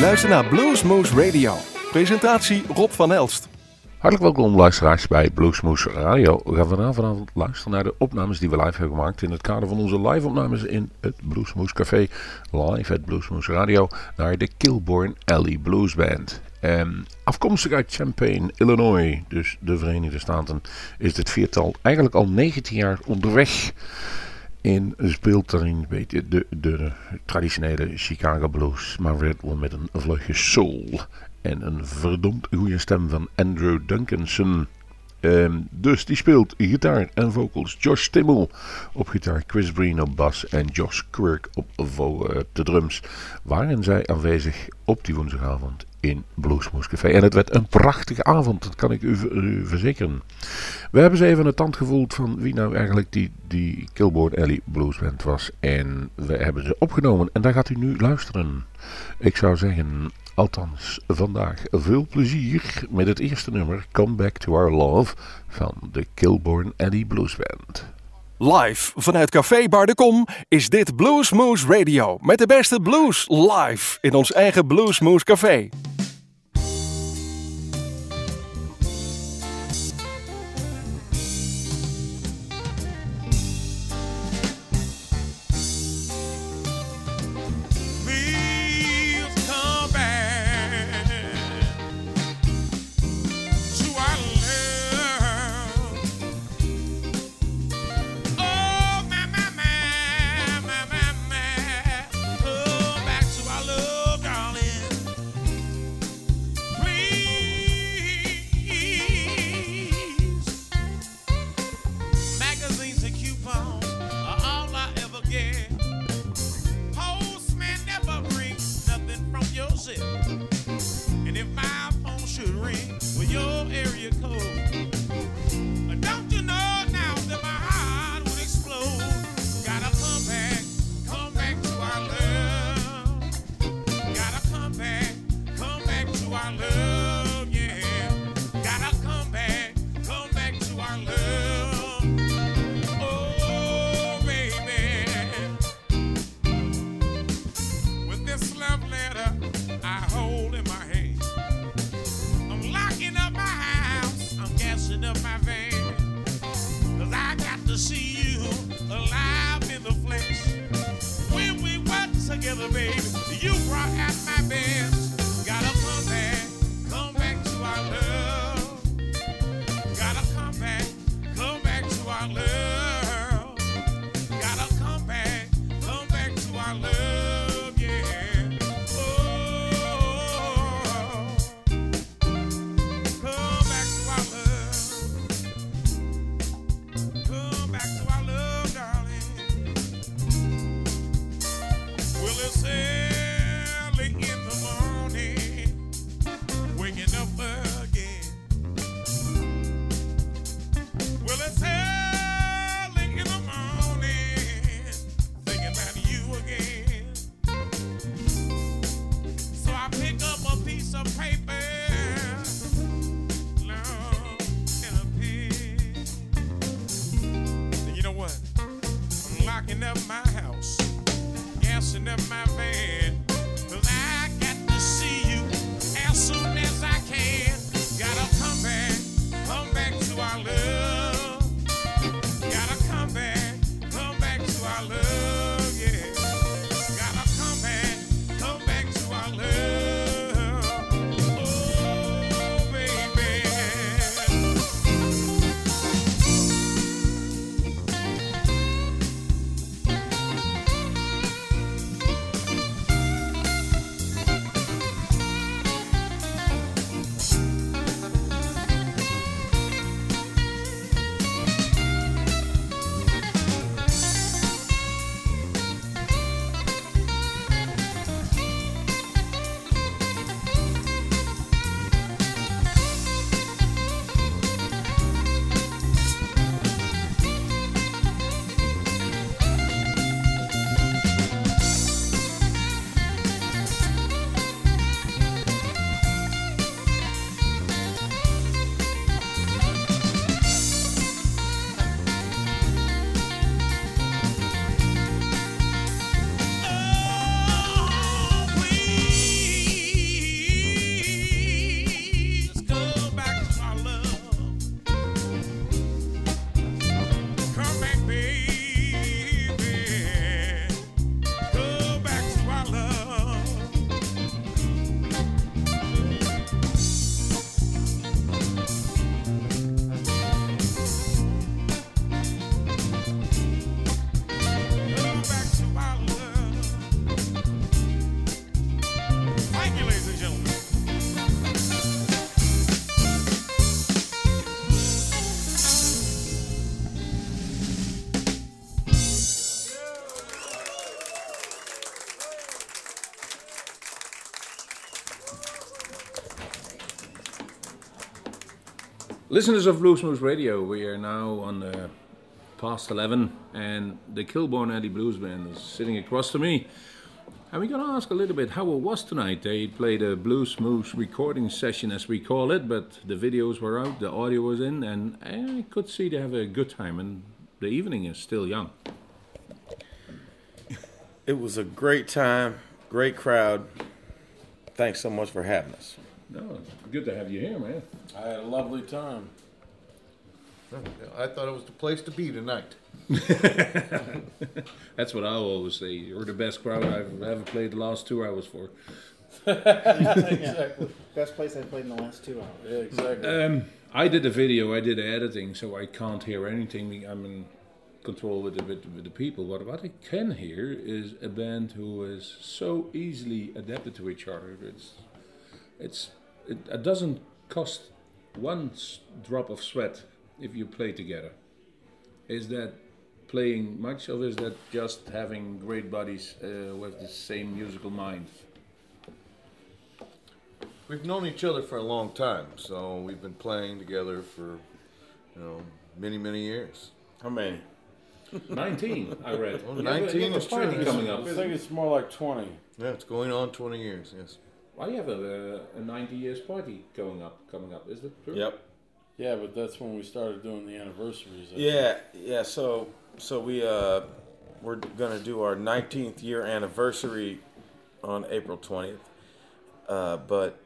luistert naar Bluesmoose Radio. Presentatie Rob van Elst. Hartelijk welkom luisteraars bij Bluesmoose Radio. We gaan vanavond luisteren naar de opnames die we live hebben gemaakt in het kader van onze live opnames in het Bluesmoose Café. Live at Bluesmoose Radio naar de Kilborn Alley Blues Band. Afkomstig uit Champaign, Illinois, dus de Verenigde Staten, is dit viertal eigenlijk al 19 jaar onderweg. In speelt daarin een beetje de, de traditionele Chicago blues, maar wel met een vleugje soul. En een verdomd goede stem van Andrew Duncanson. Um, dus die speelt gitaar en vocals. Josh Timmel op gitaar, Chris Breen op bas en Josh Quirk op uh, de drums. Waren zij aanwezig op die woensdagavond in Bluesmoes Café. En het werd een prachtige avond, dat kan ik u, verzekeren. We hebben ze even een tand gevoeld van wie nou eigenlijk die, die Killboard Alley Bluesband was. En we hebben ze opgenomen en daar gaat u nu luisteren. Ik zou zeggen, althans vandaag, veel plezier met het eerste nummer Come Back to Our Love van de Kilborn Alley Bluesband. Live vanuit Café Bar de Kom is dit Bluesmoose Radio met de beste blues live in ons eigen Bluesmoose Café. them out. Listeners of Blues Moose Radio, we are now on uh, past 11 and the Kilborn Alley Blues Band is sitting across to me. And we're going to ask a little bit how it was tonight. They played a Blues Moose recording session, as we call it, but the videos were out, the audio was in, and I could see they have a good time, and the evening is still young. It was a great time, great crowd. Thanks so much for having us. No, good to have you here, man. I had a lovely time. I thought it was the place to be tonight. That's what I always say. You're the best crowd I've ever played the last two hours for. exactly. Best place I've played in the last two hours. Yeah, exactly. Um, I did the video, I did the editing, so I can't hear anything. I'm in control with the, with, with the people. But what I can hear is a band who is so easily adapted to each other. It's, it's, it, it doesn't cost one drop of sweat if you play together. Is that playing much, or is that just having great buddies uh, with the same musical mind? We've known each other for a long time, so we've been playing together for, you know, many, many years. How many? 19, I read. You have a- 19 you have is party true. coming up. I think it's more like 20. Yeah, it's going on 20 years, yes. I have a, a 90 years party going up, coming up. Is that true? Yep. Yeah, but that's when we started doing the anniversaries. I Yeah, yeah. So, so we uh, we're gonna do our 19th year anniversary on April 20th. Uh, but,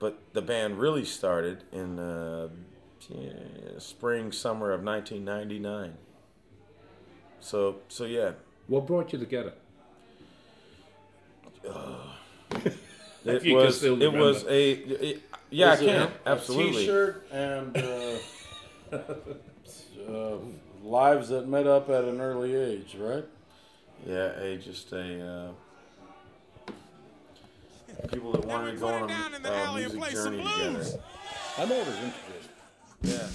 but the band really started in uh, yeah, spring, summer of 1999. So, so yeah, What brought you together? It you was still it was a it- yeah, I Was it can a absolutely. T-shirt and uh, uh, lives that met up at an early age, right? Yeah, a just a uh, people that wanted to go on a uh, music journey together. I'm always interested. Yeah.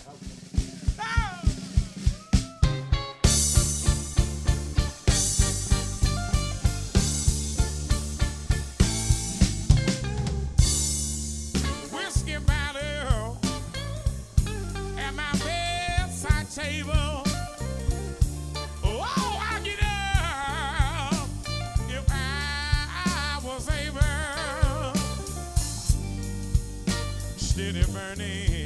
Burning.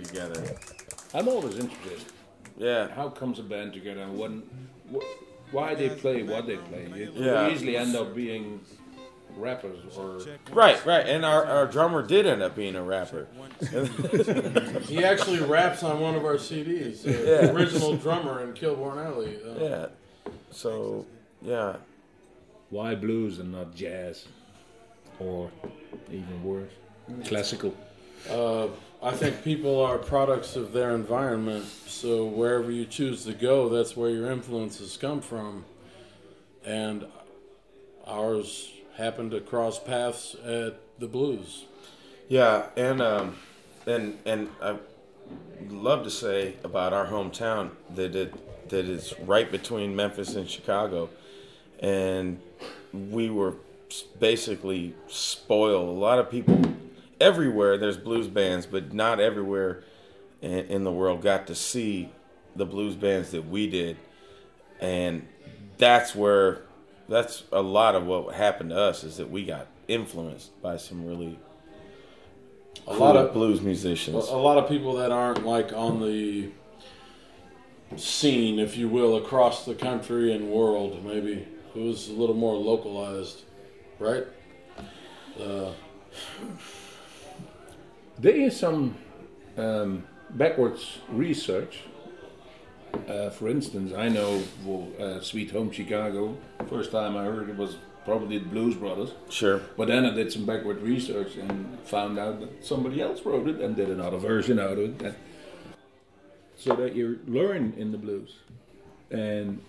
Music together. I'm always interested. Yeah. How comes a band together and when, wh- why they play what they play? You Yeah. usually end up being rappers or Right, right. And our, our drummer did end up being a rapper. He actually raps on one of our CDs. Uh, Yeah. Original drummer in Kilborn Alley. Uh, Yeah. So, yeah. why blues and not jazz or even worse, classical? Uh, I think people are products of their environment. So wherever you choose to go, that's where your influences come from. And ours happened to cross paths at the blues. Yeah, and um, and and I love to say about our hometown that it that it's right between Memphis and Chicago, and we were basically spoiled. A lot of people everywhere there's blues bands, but not everywhere in, in the world got to see the blues bands that we did, and that's where that's a lot of what happened to us is that we got influenced by some really A cool lot of blues musicians. a lot of people that aren't like on the scene, if you will, across the country and world. Maybe it was a little more localized, right? Uh, There is some um, backwards research. Uh, for instance, I know well, uh, Sweet Home Chicago. First time I heard it was probably the Blues Brothers. Sure. But then I did some backward research and found out that somebody else wrote it and did another version out of it. So that you learn in the blues. And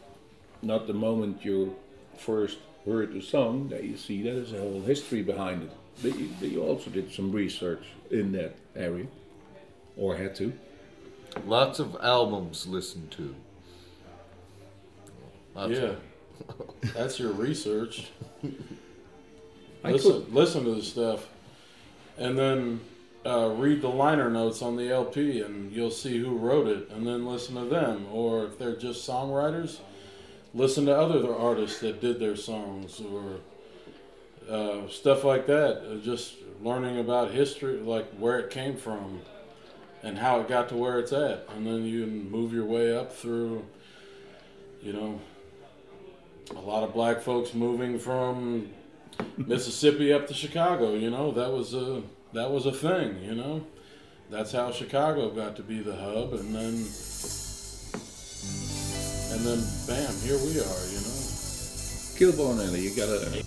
not the moment you first heard the song that you see that there's a whole history behind it. But you, but you also did some research in that area, or had to. Lots of albums listened to. Lots yeah, of- that's your research. I listen, listen to the stuff, and then uh, read the liner notes on the LP, and you'll see who wrote it, and then listen to them. Or if they're just songwriters, listen to other artists that did their songs, or uh, stuff like that. Uh, Just learning about history, like where it came from, and how it got to where it's at, and then you move your way up through. You know, a lot of black folks moving from Mississippi up to Chicago. You know, that was a that was a thing. You know, that's how Chicago got to be the hub, and then and then bam, here we are. You know, Kilborn Alley, you gotta.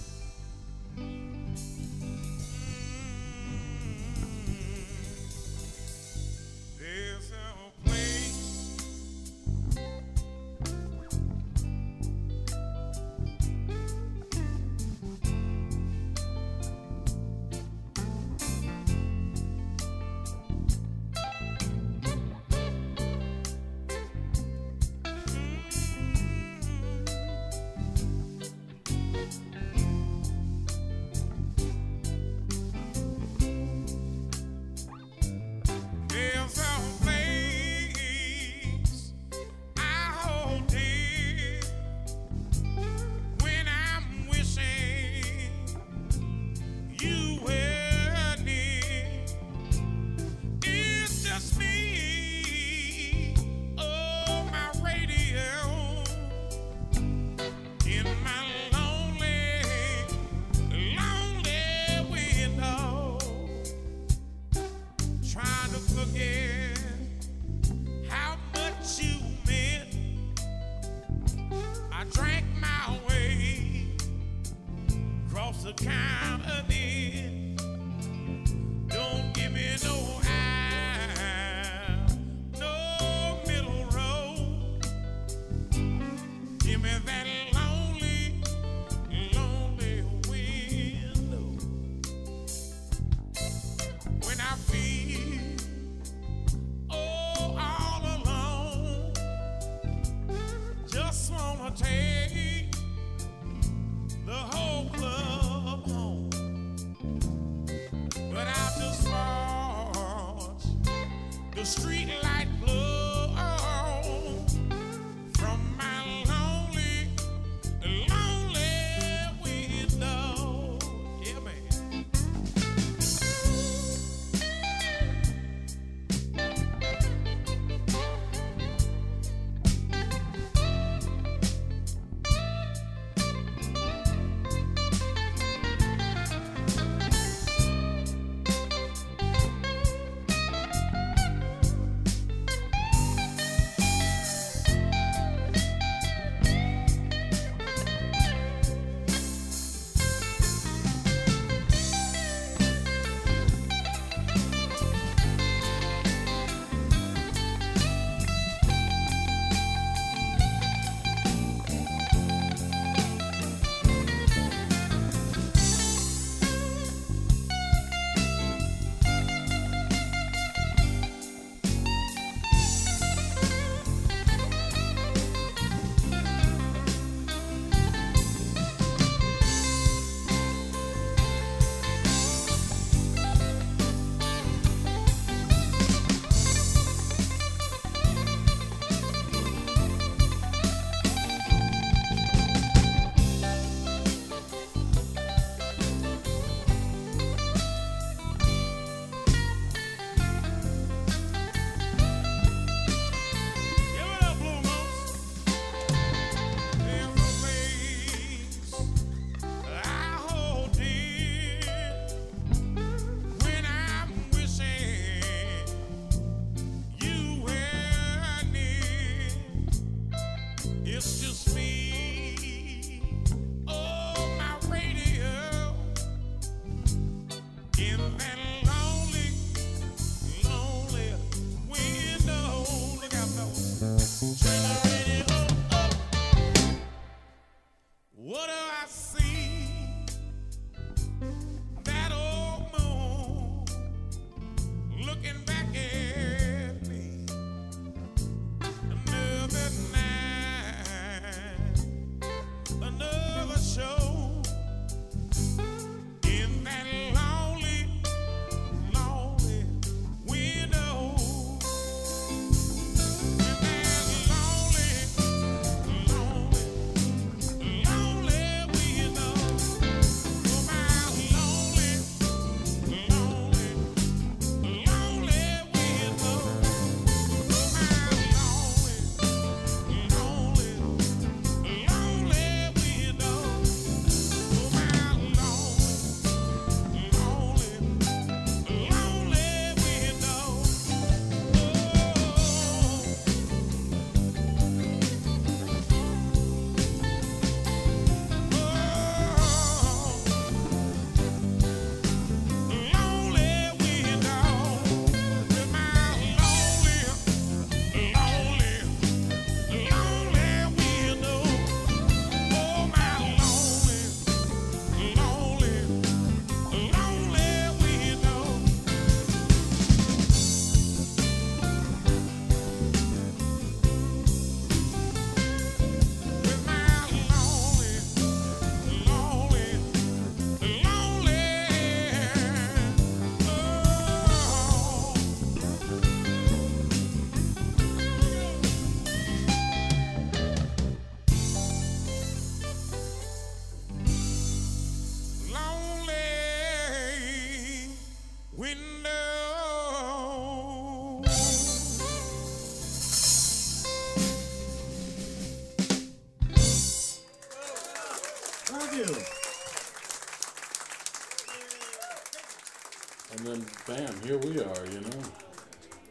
Are, you know.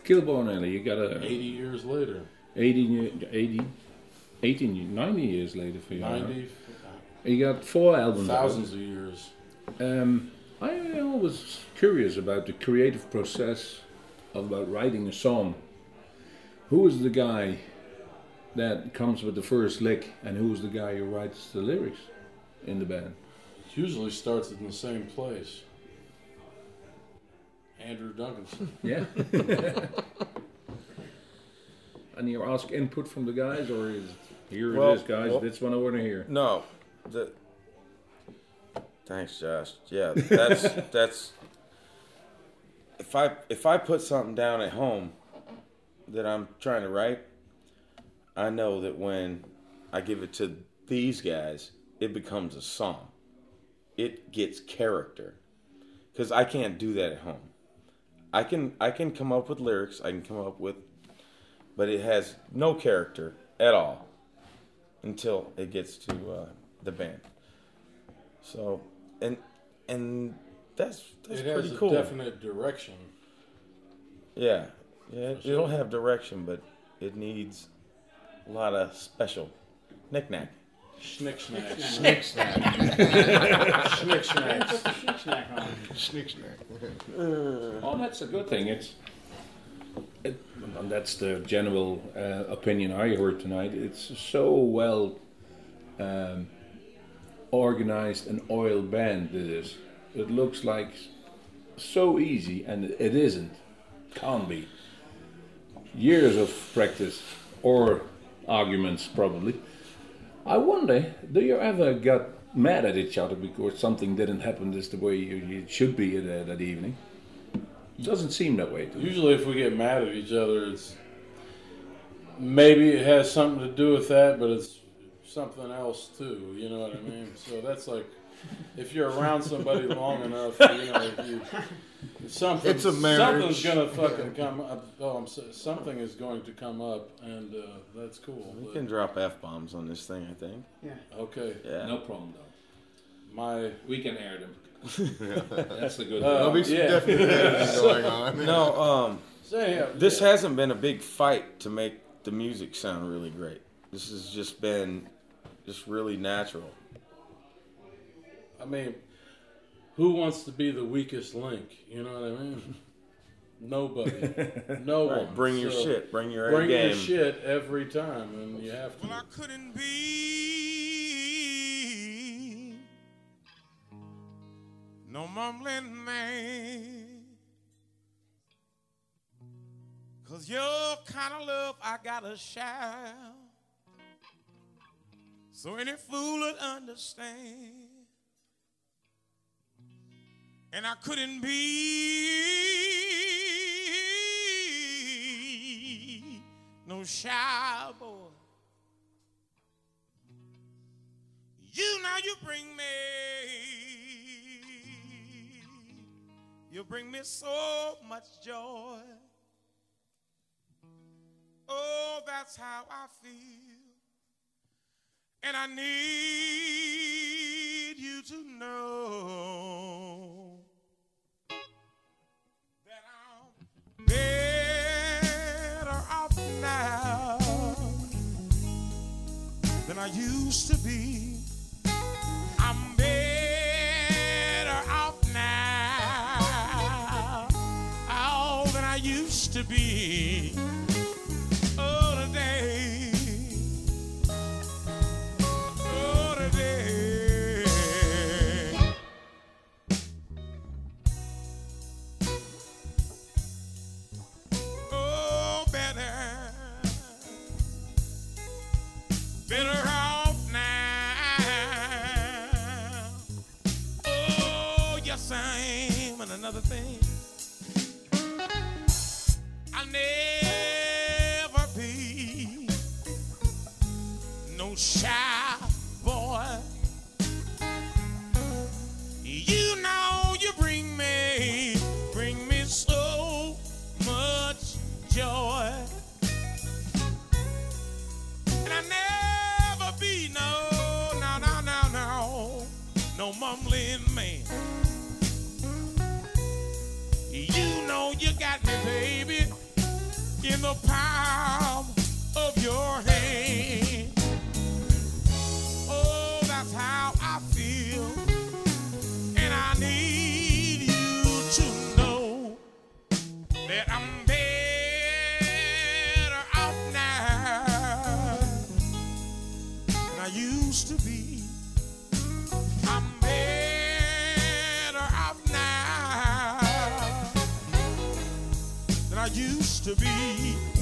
Kilborn Alley, you got a 80 years later. 80, 80 18, 90 years later for you. huh? 90, You got four albums. out. thousands of years. Um, I always curious about the creative process of about writing a song. Who is the guy that comes with the first lick, and who is the guy who writes the lyrics in the band? Usually starts in the same place. Andrew Duncanson. Yeah. and you ask input from the guys, or is here Well, it is, guys? well- that's what I want to hear. No, the. Thanks, Josh. Yeah, that's that's. If I if I put something down at home that I'm trying to write, I know that when I give it to these guys, it becomes a song. It gets character, because I can't do that at home. I can I can come up with lyrics. I can come up with, but it has no character at all until it gets to uh, the band. So, and and that's that's it has pretty a cool. definite direction. Yeah, yeah. It'll have direction, but it needs a lot of special knick-knack. Schnick snack. Snick snack. Schnick snacks. Put snick snack on. Snick snack. Oh, that's a good thing. It's it, and that's the general uh, opinion I heard tonight. It's so well um, organized and oil band. It is. It looks like so easy, and it isn't. Can't be. Years of practice or arguments, probably. I wonder, do you ever get mad at each other because something didn't happen just the way you, you should be that, that evening? It doesn't seem that way to me. Usually, if we get mad at each other, it's maybe it has something to do with that, but it's something else too. You know what I mean? So that's like if you're around somebody long enough, you know, you, something, It's a marriage. something's gonna fucking come up. Oh, I'm so, something is going to come up, and uh, that's cool. We but- can drop f bombs on this thing. I think. Yeah. Okay, Yeah. No problem though. my We can air them. That's a good Uh, There'll be some Yeah. definite editing going on. No, um, so yeah, this yeah. hasn't been a big fight to make the music sound really great. This has just been just really natural. I mean, who wants to be the weakest link? You know what I mean? Nobody. No Right, one. bring your So- shit. Bring your Bring game. your shit every time, and you have to. Well, I couldn't be no mumbling man. Cause your kind of love I gotta shout. So any fool would understand. And I couldn't be no shy boy. You now you bring me, you bring me so much joy. Oh, that's how I feel. And I need you to know than I used to be. I'll the palm of your hand. Oh, that's how I feel. And I need you to know that I'm better off now than I used to be. used to be.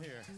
here.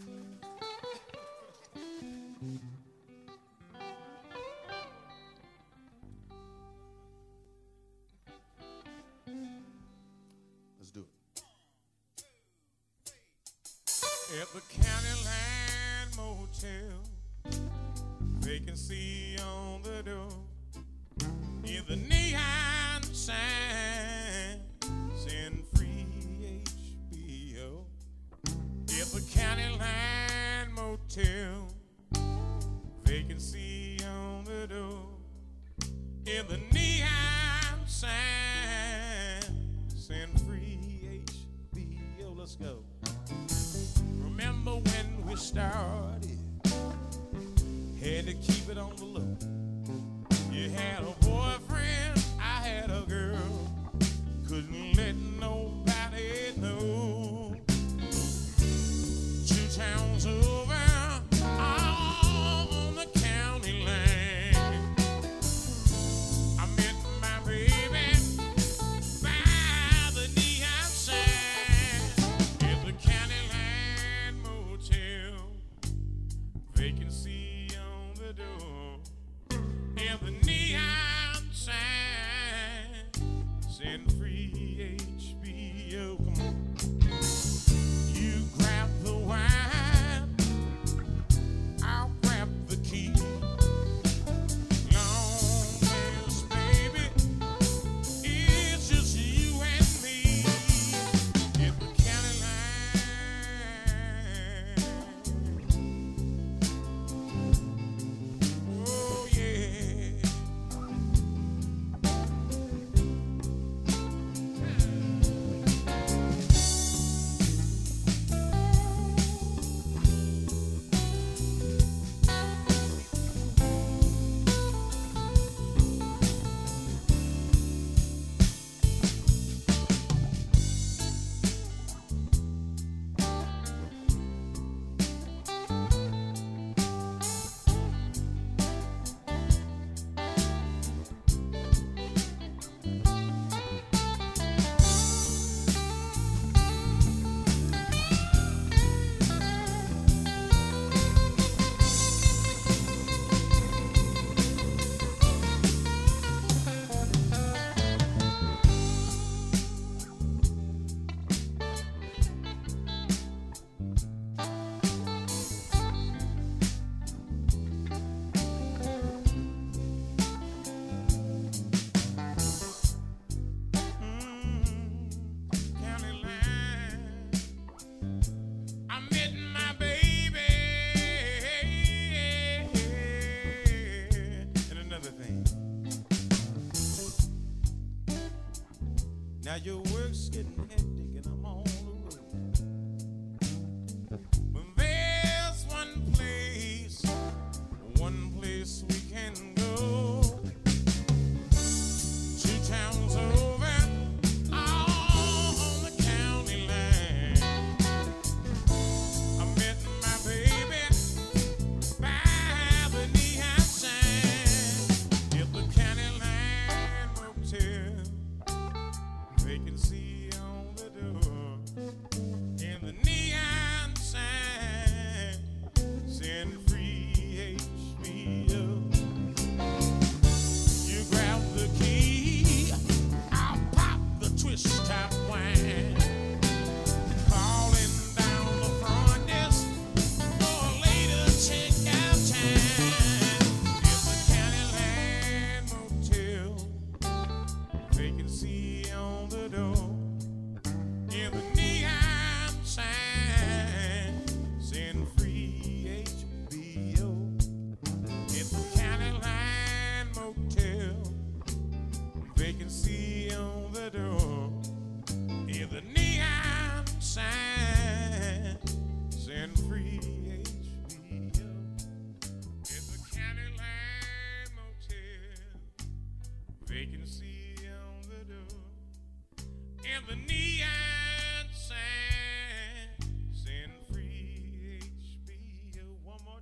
your work's getting hectic.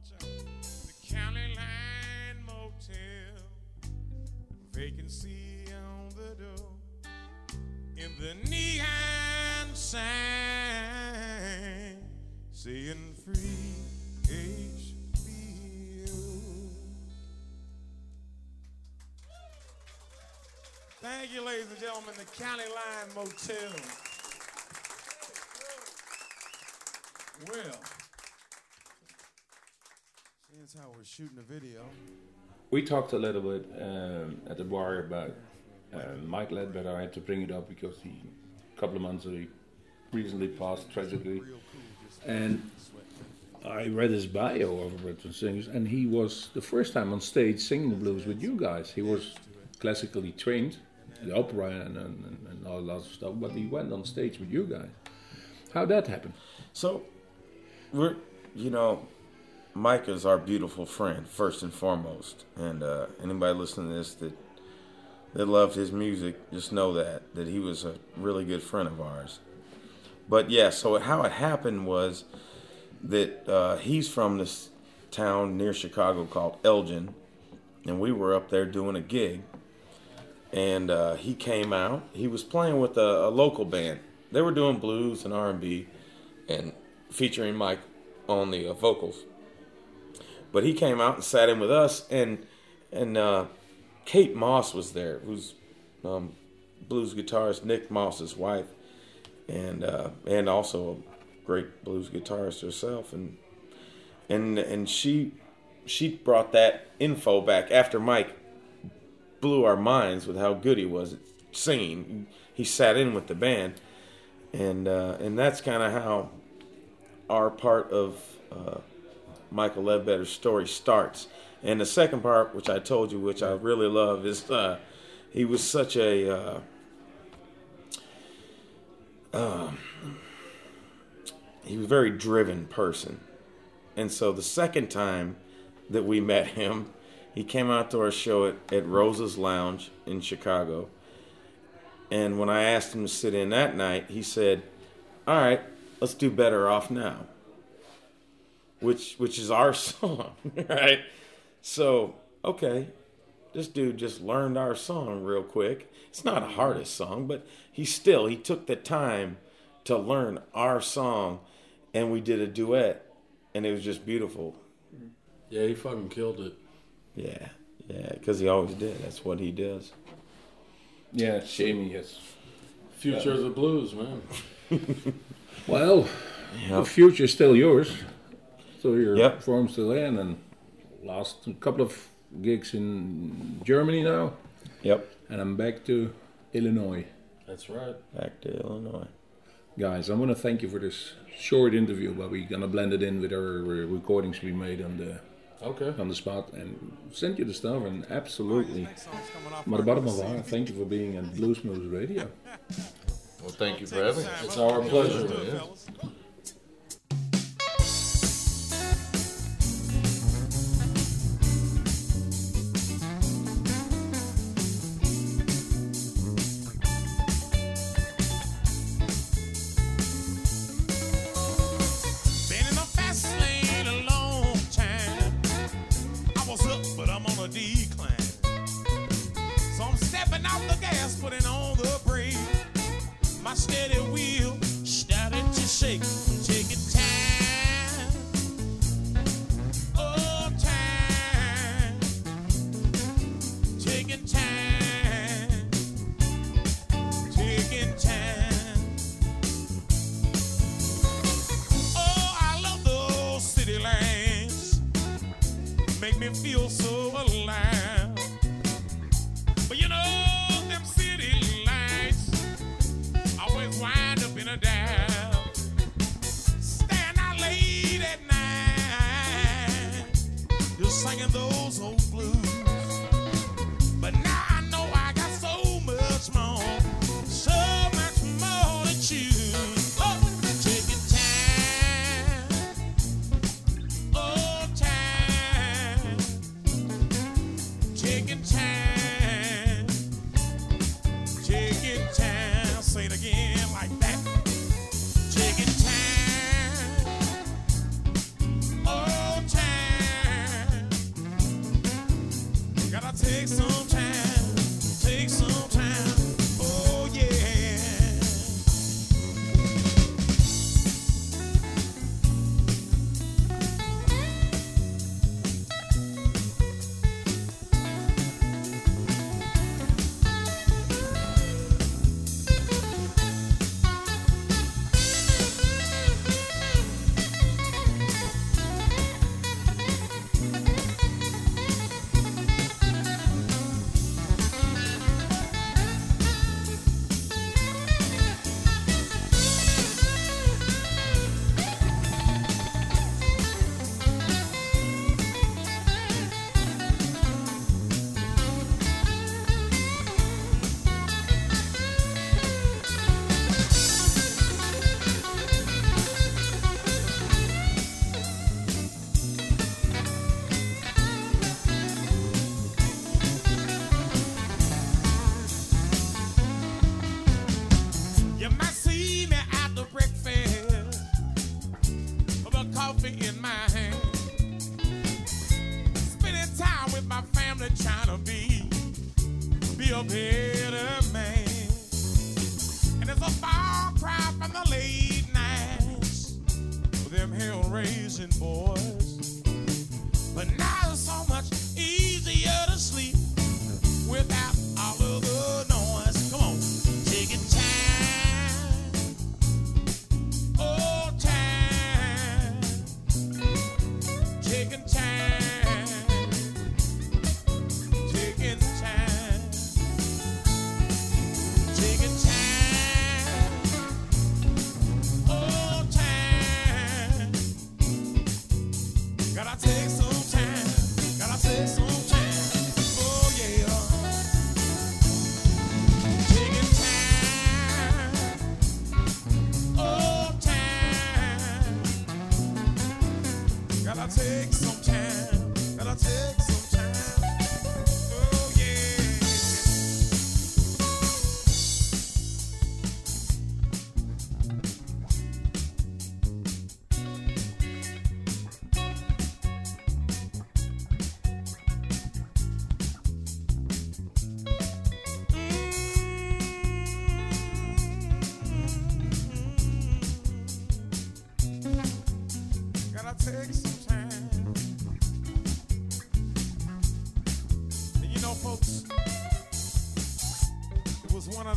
The County Line Motel, vacancy on the door. In the neon sign, saying free HBO. Thank you, ladies and gentlemen, the County Line Motel. Well. That's how we're shooting a video. We talked a little bit um, at the bar about uh, Mike Ledbetter. I had to bring it up because he, a couple of months ago, he recently passed tragically. And I read his bio over Bretton Singers, and he was the first time on stage singing the blues with you guys. He was classically trained, the opera and, and, and all that other stuff, but he went on stage with you guys. How'd that happen? So, we're, you know, Mike is our beautiful friend, first and foremost. And uh, anybody listening to this that that loved his music, just know that that he was a really good friend of ours. But yeah, so how it happened was that uh, he's from this town near Chicago called Elgin, and we were up there doing a gig. And uh, he came out. He was playing with a, a local band. They were doing blues and R and B, and featuring Mike on the uh, vocals. But he came out and sat in with us, and and uh, Kate Moss was there, who's um, blues guitarist Nick Moss's wife, and uh, and also a great blues guitarist herself, and and and she she brought that info back after Mike blew our minds with how good he was at singing. He sat in with the band, and uh, and that's kind of how our part of uh, Michael Ledbetter's story starts. And the second part, which I told you, which I really love, is uh, he was such a uh, um, he was a very driven person. And so the second time that we met him, he came out to our show at, at Rose's Lounge in Chicago. And when I asked him to sit in that night, he said, All right, let's do Better Off Now. Which which is our song, right? So, okay, this dude just learned our song real quick. It's not a hardest song, but he still he took the time to learn our song and we did a duet and it was just beautiful. Yeah, he fucking killed it. Yeah. Yeah, cuz he always did. That's what he does. Yeah, shame he has. Future of the blues, man. Well, Yep. the future's still yours. So your Yep. form's still in, and last a couple of gigs in Germany now, Yep. and I'm back to Illinois. That's right. Back to Illinois. Guys, I want to thank you for this short interview, but we're gonna blend it in with our recordings we made on the Okay. on the spot and send you the stuff. And absolutely, from the bottom of our heart, thank you for being on Bluesmoose Radio. Well, thank you for having us. It's our pleasure. Yeah.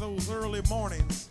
Those early mornings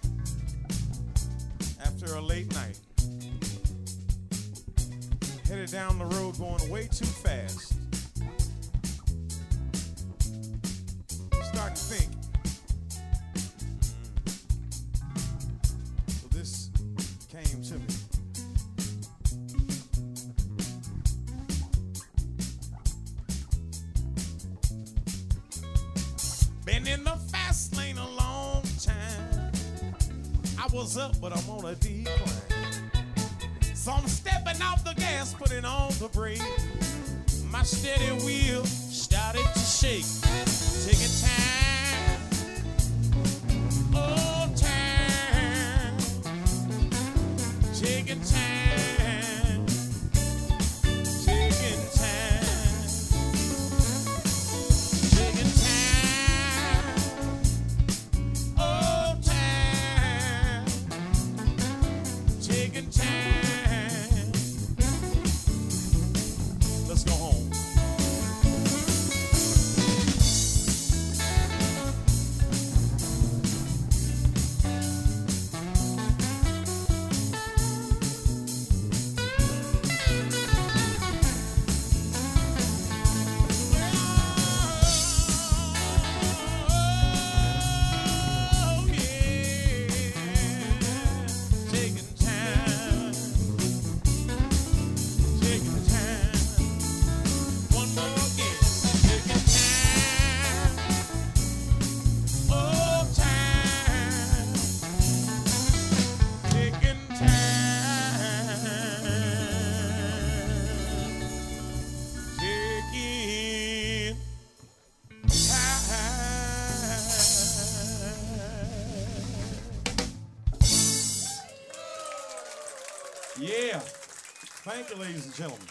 Thank you, ladies and gentlemen.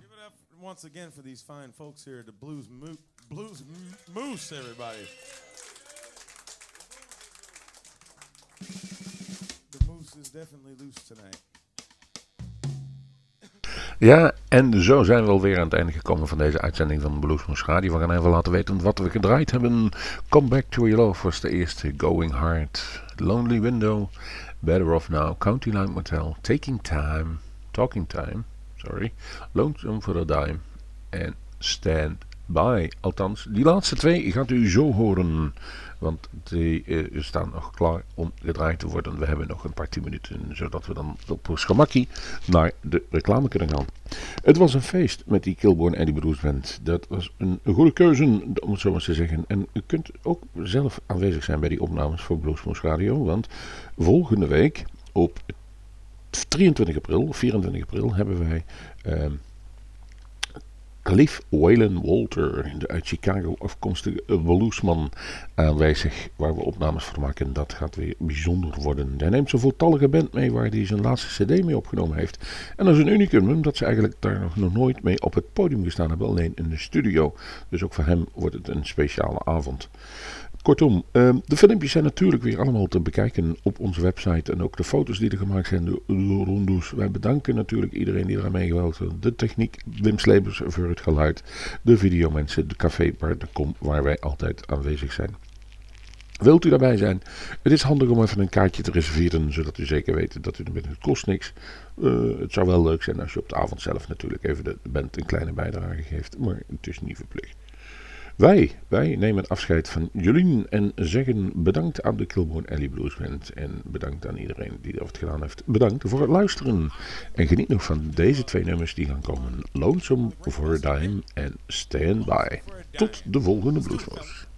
Give it up once again for these fine folks here at the Blues Mo- Blues M- Moose, everybody. The moose is definitely loose tonight. Ja, en zo zijn we alweer aan het einde gekomen van deze uitzending van Bluesmoes Radio. We gaan even laten weten wat we gedraaid hebben. Come Back to Your Love was de eerste. Going Hard. Lonely Window. Better Off Now. County Line Motel. Taking Time. Talking Time. Sorry. Lonesome for a Dime. En Stand By. Althans, die laatste twee gaat u zo horen. Want die eh, staan nog klaar om gedraaid te worden. We hebben nog een paar tien minuten. Zodat we dan op ons gemakkie naar de reclame kunnen gaan. Het was een feest met die Kilborn Eddie Blues Band. Dat was een goede keuze, om het zo maar te zeggen. En u kunt ook zelf aanwezig zijn bij die opnames voor Bluesmoes Radio. Want volgende week op 23 april, 24 april, hebben wij... ehm, Cliff Whalen Walter, de uit Chicago afkomstige bluesman, aanwezig waar we opnames voor maken. Dat gaat weer bijzonder worden. Hij neemt zijn voltallige band mee waar hij zijn laatste cd mee opgenomen heeft. En dat is een unicum, dat ze eigenlijk daar nog nooit mee op het podium gestaan hebben, alleen in de studio. Dus ook voor hem wordt het een speciale avond. Kortom, ehm, de filmpjes zijn natuurlijk weer allemaal te bekijken op onze website. En ook de foto's die er gemaakt zijn door, Rondoes. Wij bedanken natuurlijk iedereen die eraan meegewerkt heeft. De techniek, Wim Slebers voor het geluid. De videomensen, de café.com waar wij altijd aanwezig zijn. Wilt u daarbij zijn? Het is handig om even een kaartje te reserveren, zodat u zeker weet dat u er bent. Het kost niks. Eh, het zou wel leuk zijn als je op de avond zelf natuurlijk even de band een kleine bijdrage geeft, maar het is niet verplicht. Wij, wij nemen afscheid van jullie en zeggen bedankt aan de Kilbourne Alley Blues Band en bedankt aan iedereen die dat gedaan heeft. Bedankt voor het luisteren en geniet nog van deze twee nummers die gaan komen. Lonesome for a Dime en Stand By. Tot de volgende Bluesmoes.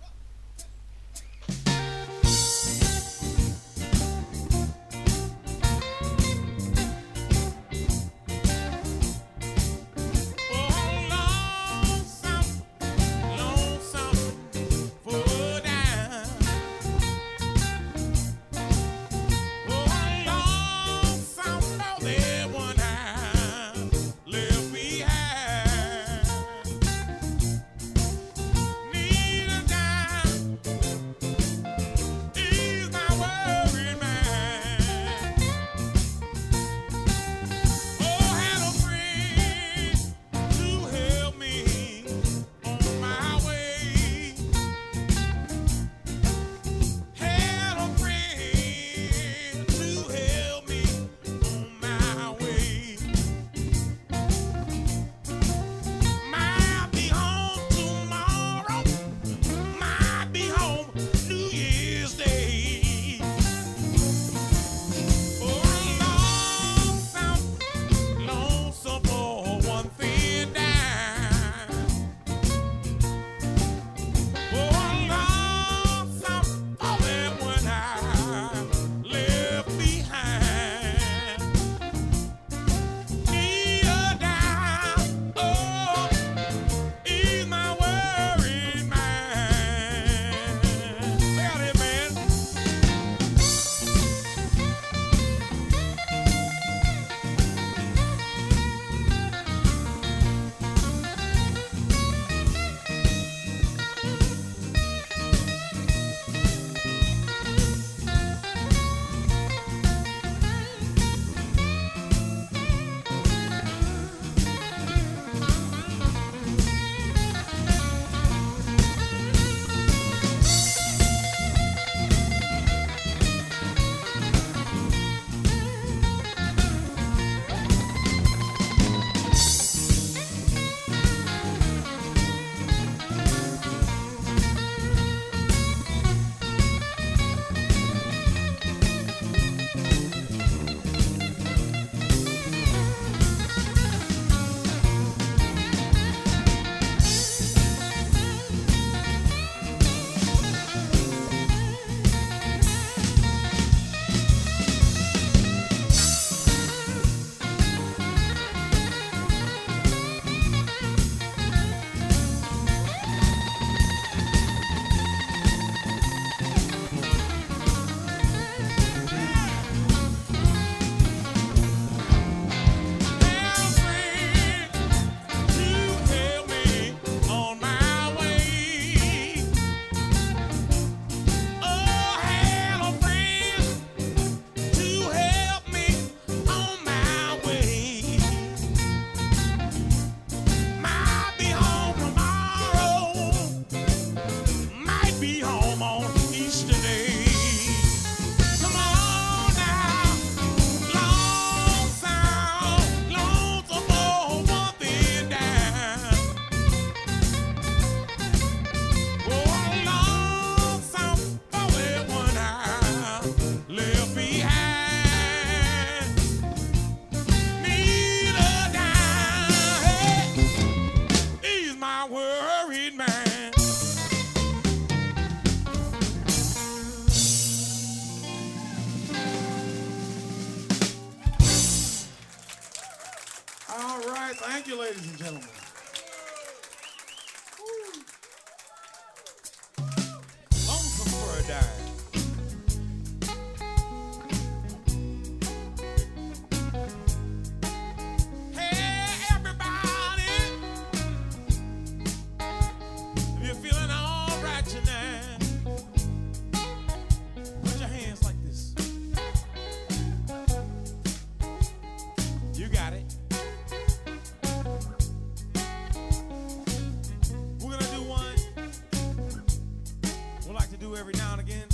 to do every now and again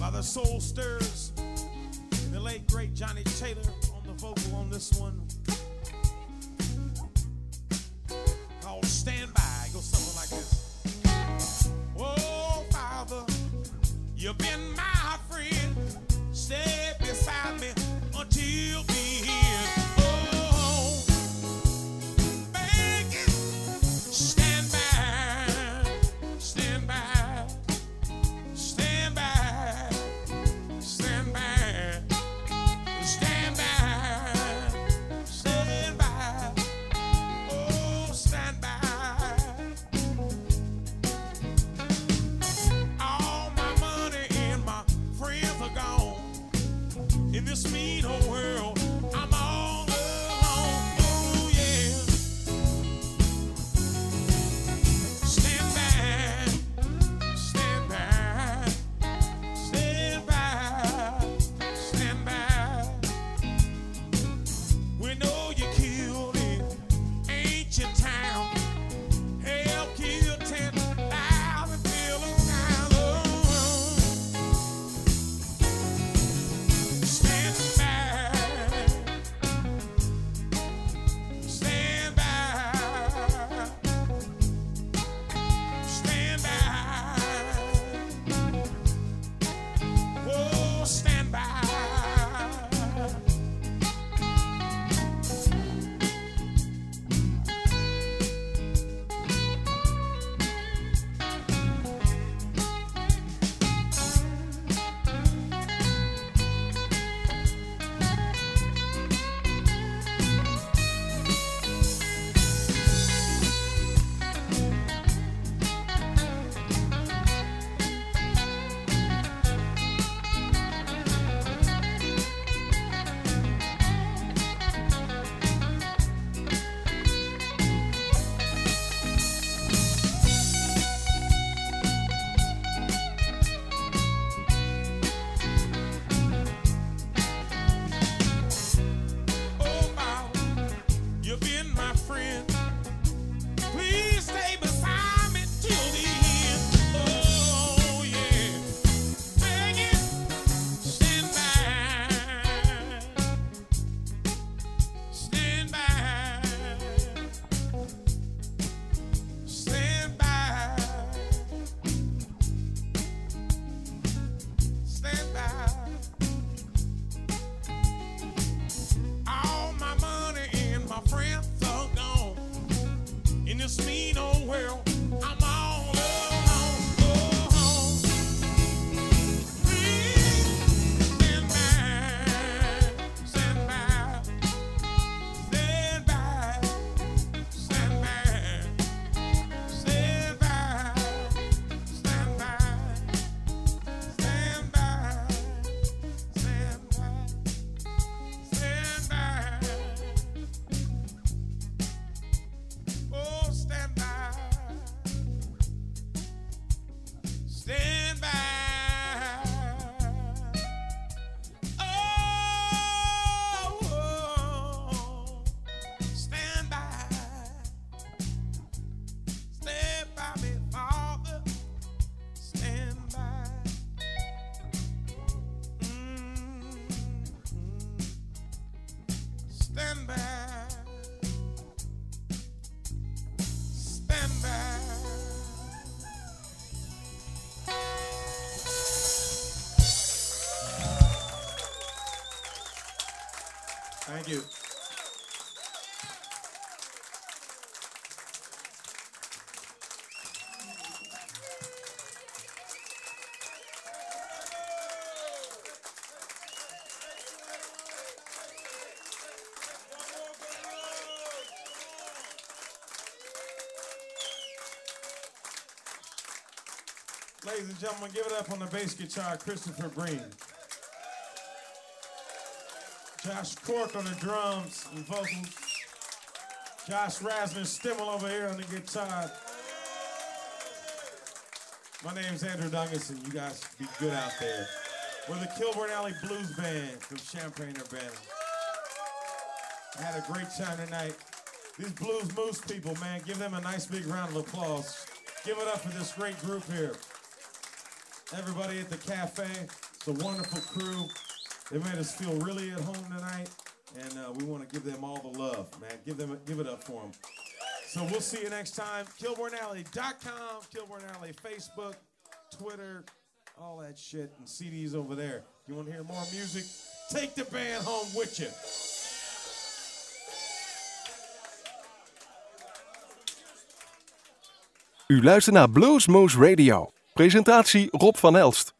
by the Soul Stirrers, the late great Johnnie Taylor on the vocal on this one. Called Stand By. Go something like this. Oh, Father, you've been my Ladies and gentlemen, give it up on the bass guitar, Christopher Breen. Josh Cork on the drums and vocals. Josh Rasmus Stimmel over here on the guitar. My name's Andrew Duncanson. You guys be good out there. We're the Kilborn Alley Blues Band from Champaign, Urbana. I had a great time tonight. These Blues Moose people, man, give them a nice big round of applause. Give it up for this great group here. Everybody at the cafe, It's a wonderful crew. They made us feel really at home tonight, and uh, we want to give them all the love, man. Give them, give it up for them. So we'll see you next time. KilbornAlley.com, Kilborn Alley, Facebook, Twitter, all that shit, and CDs over there. You want to hear more music? Take the band home with you. U luistert naar Bluesmoose Radio. Presentatie Rob van Elst.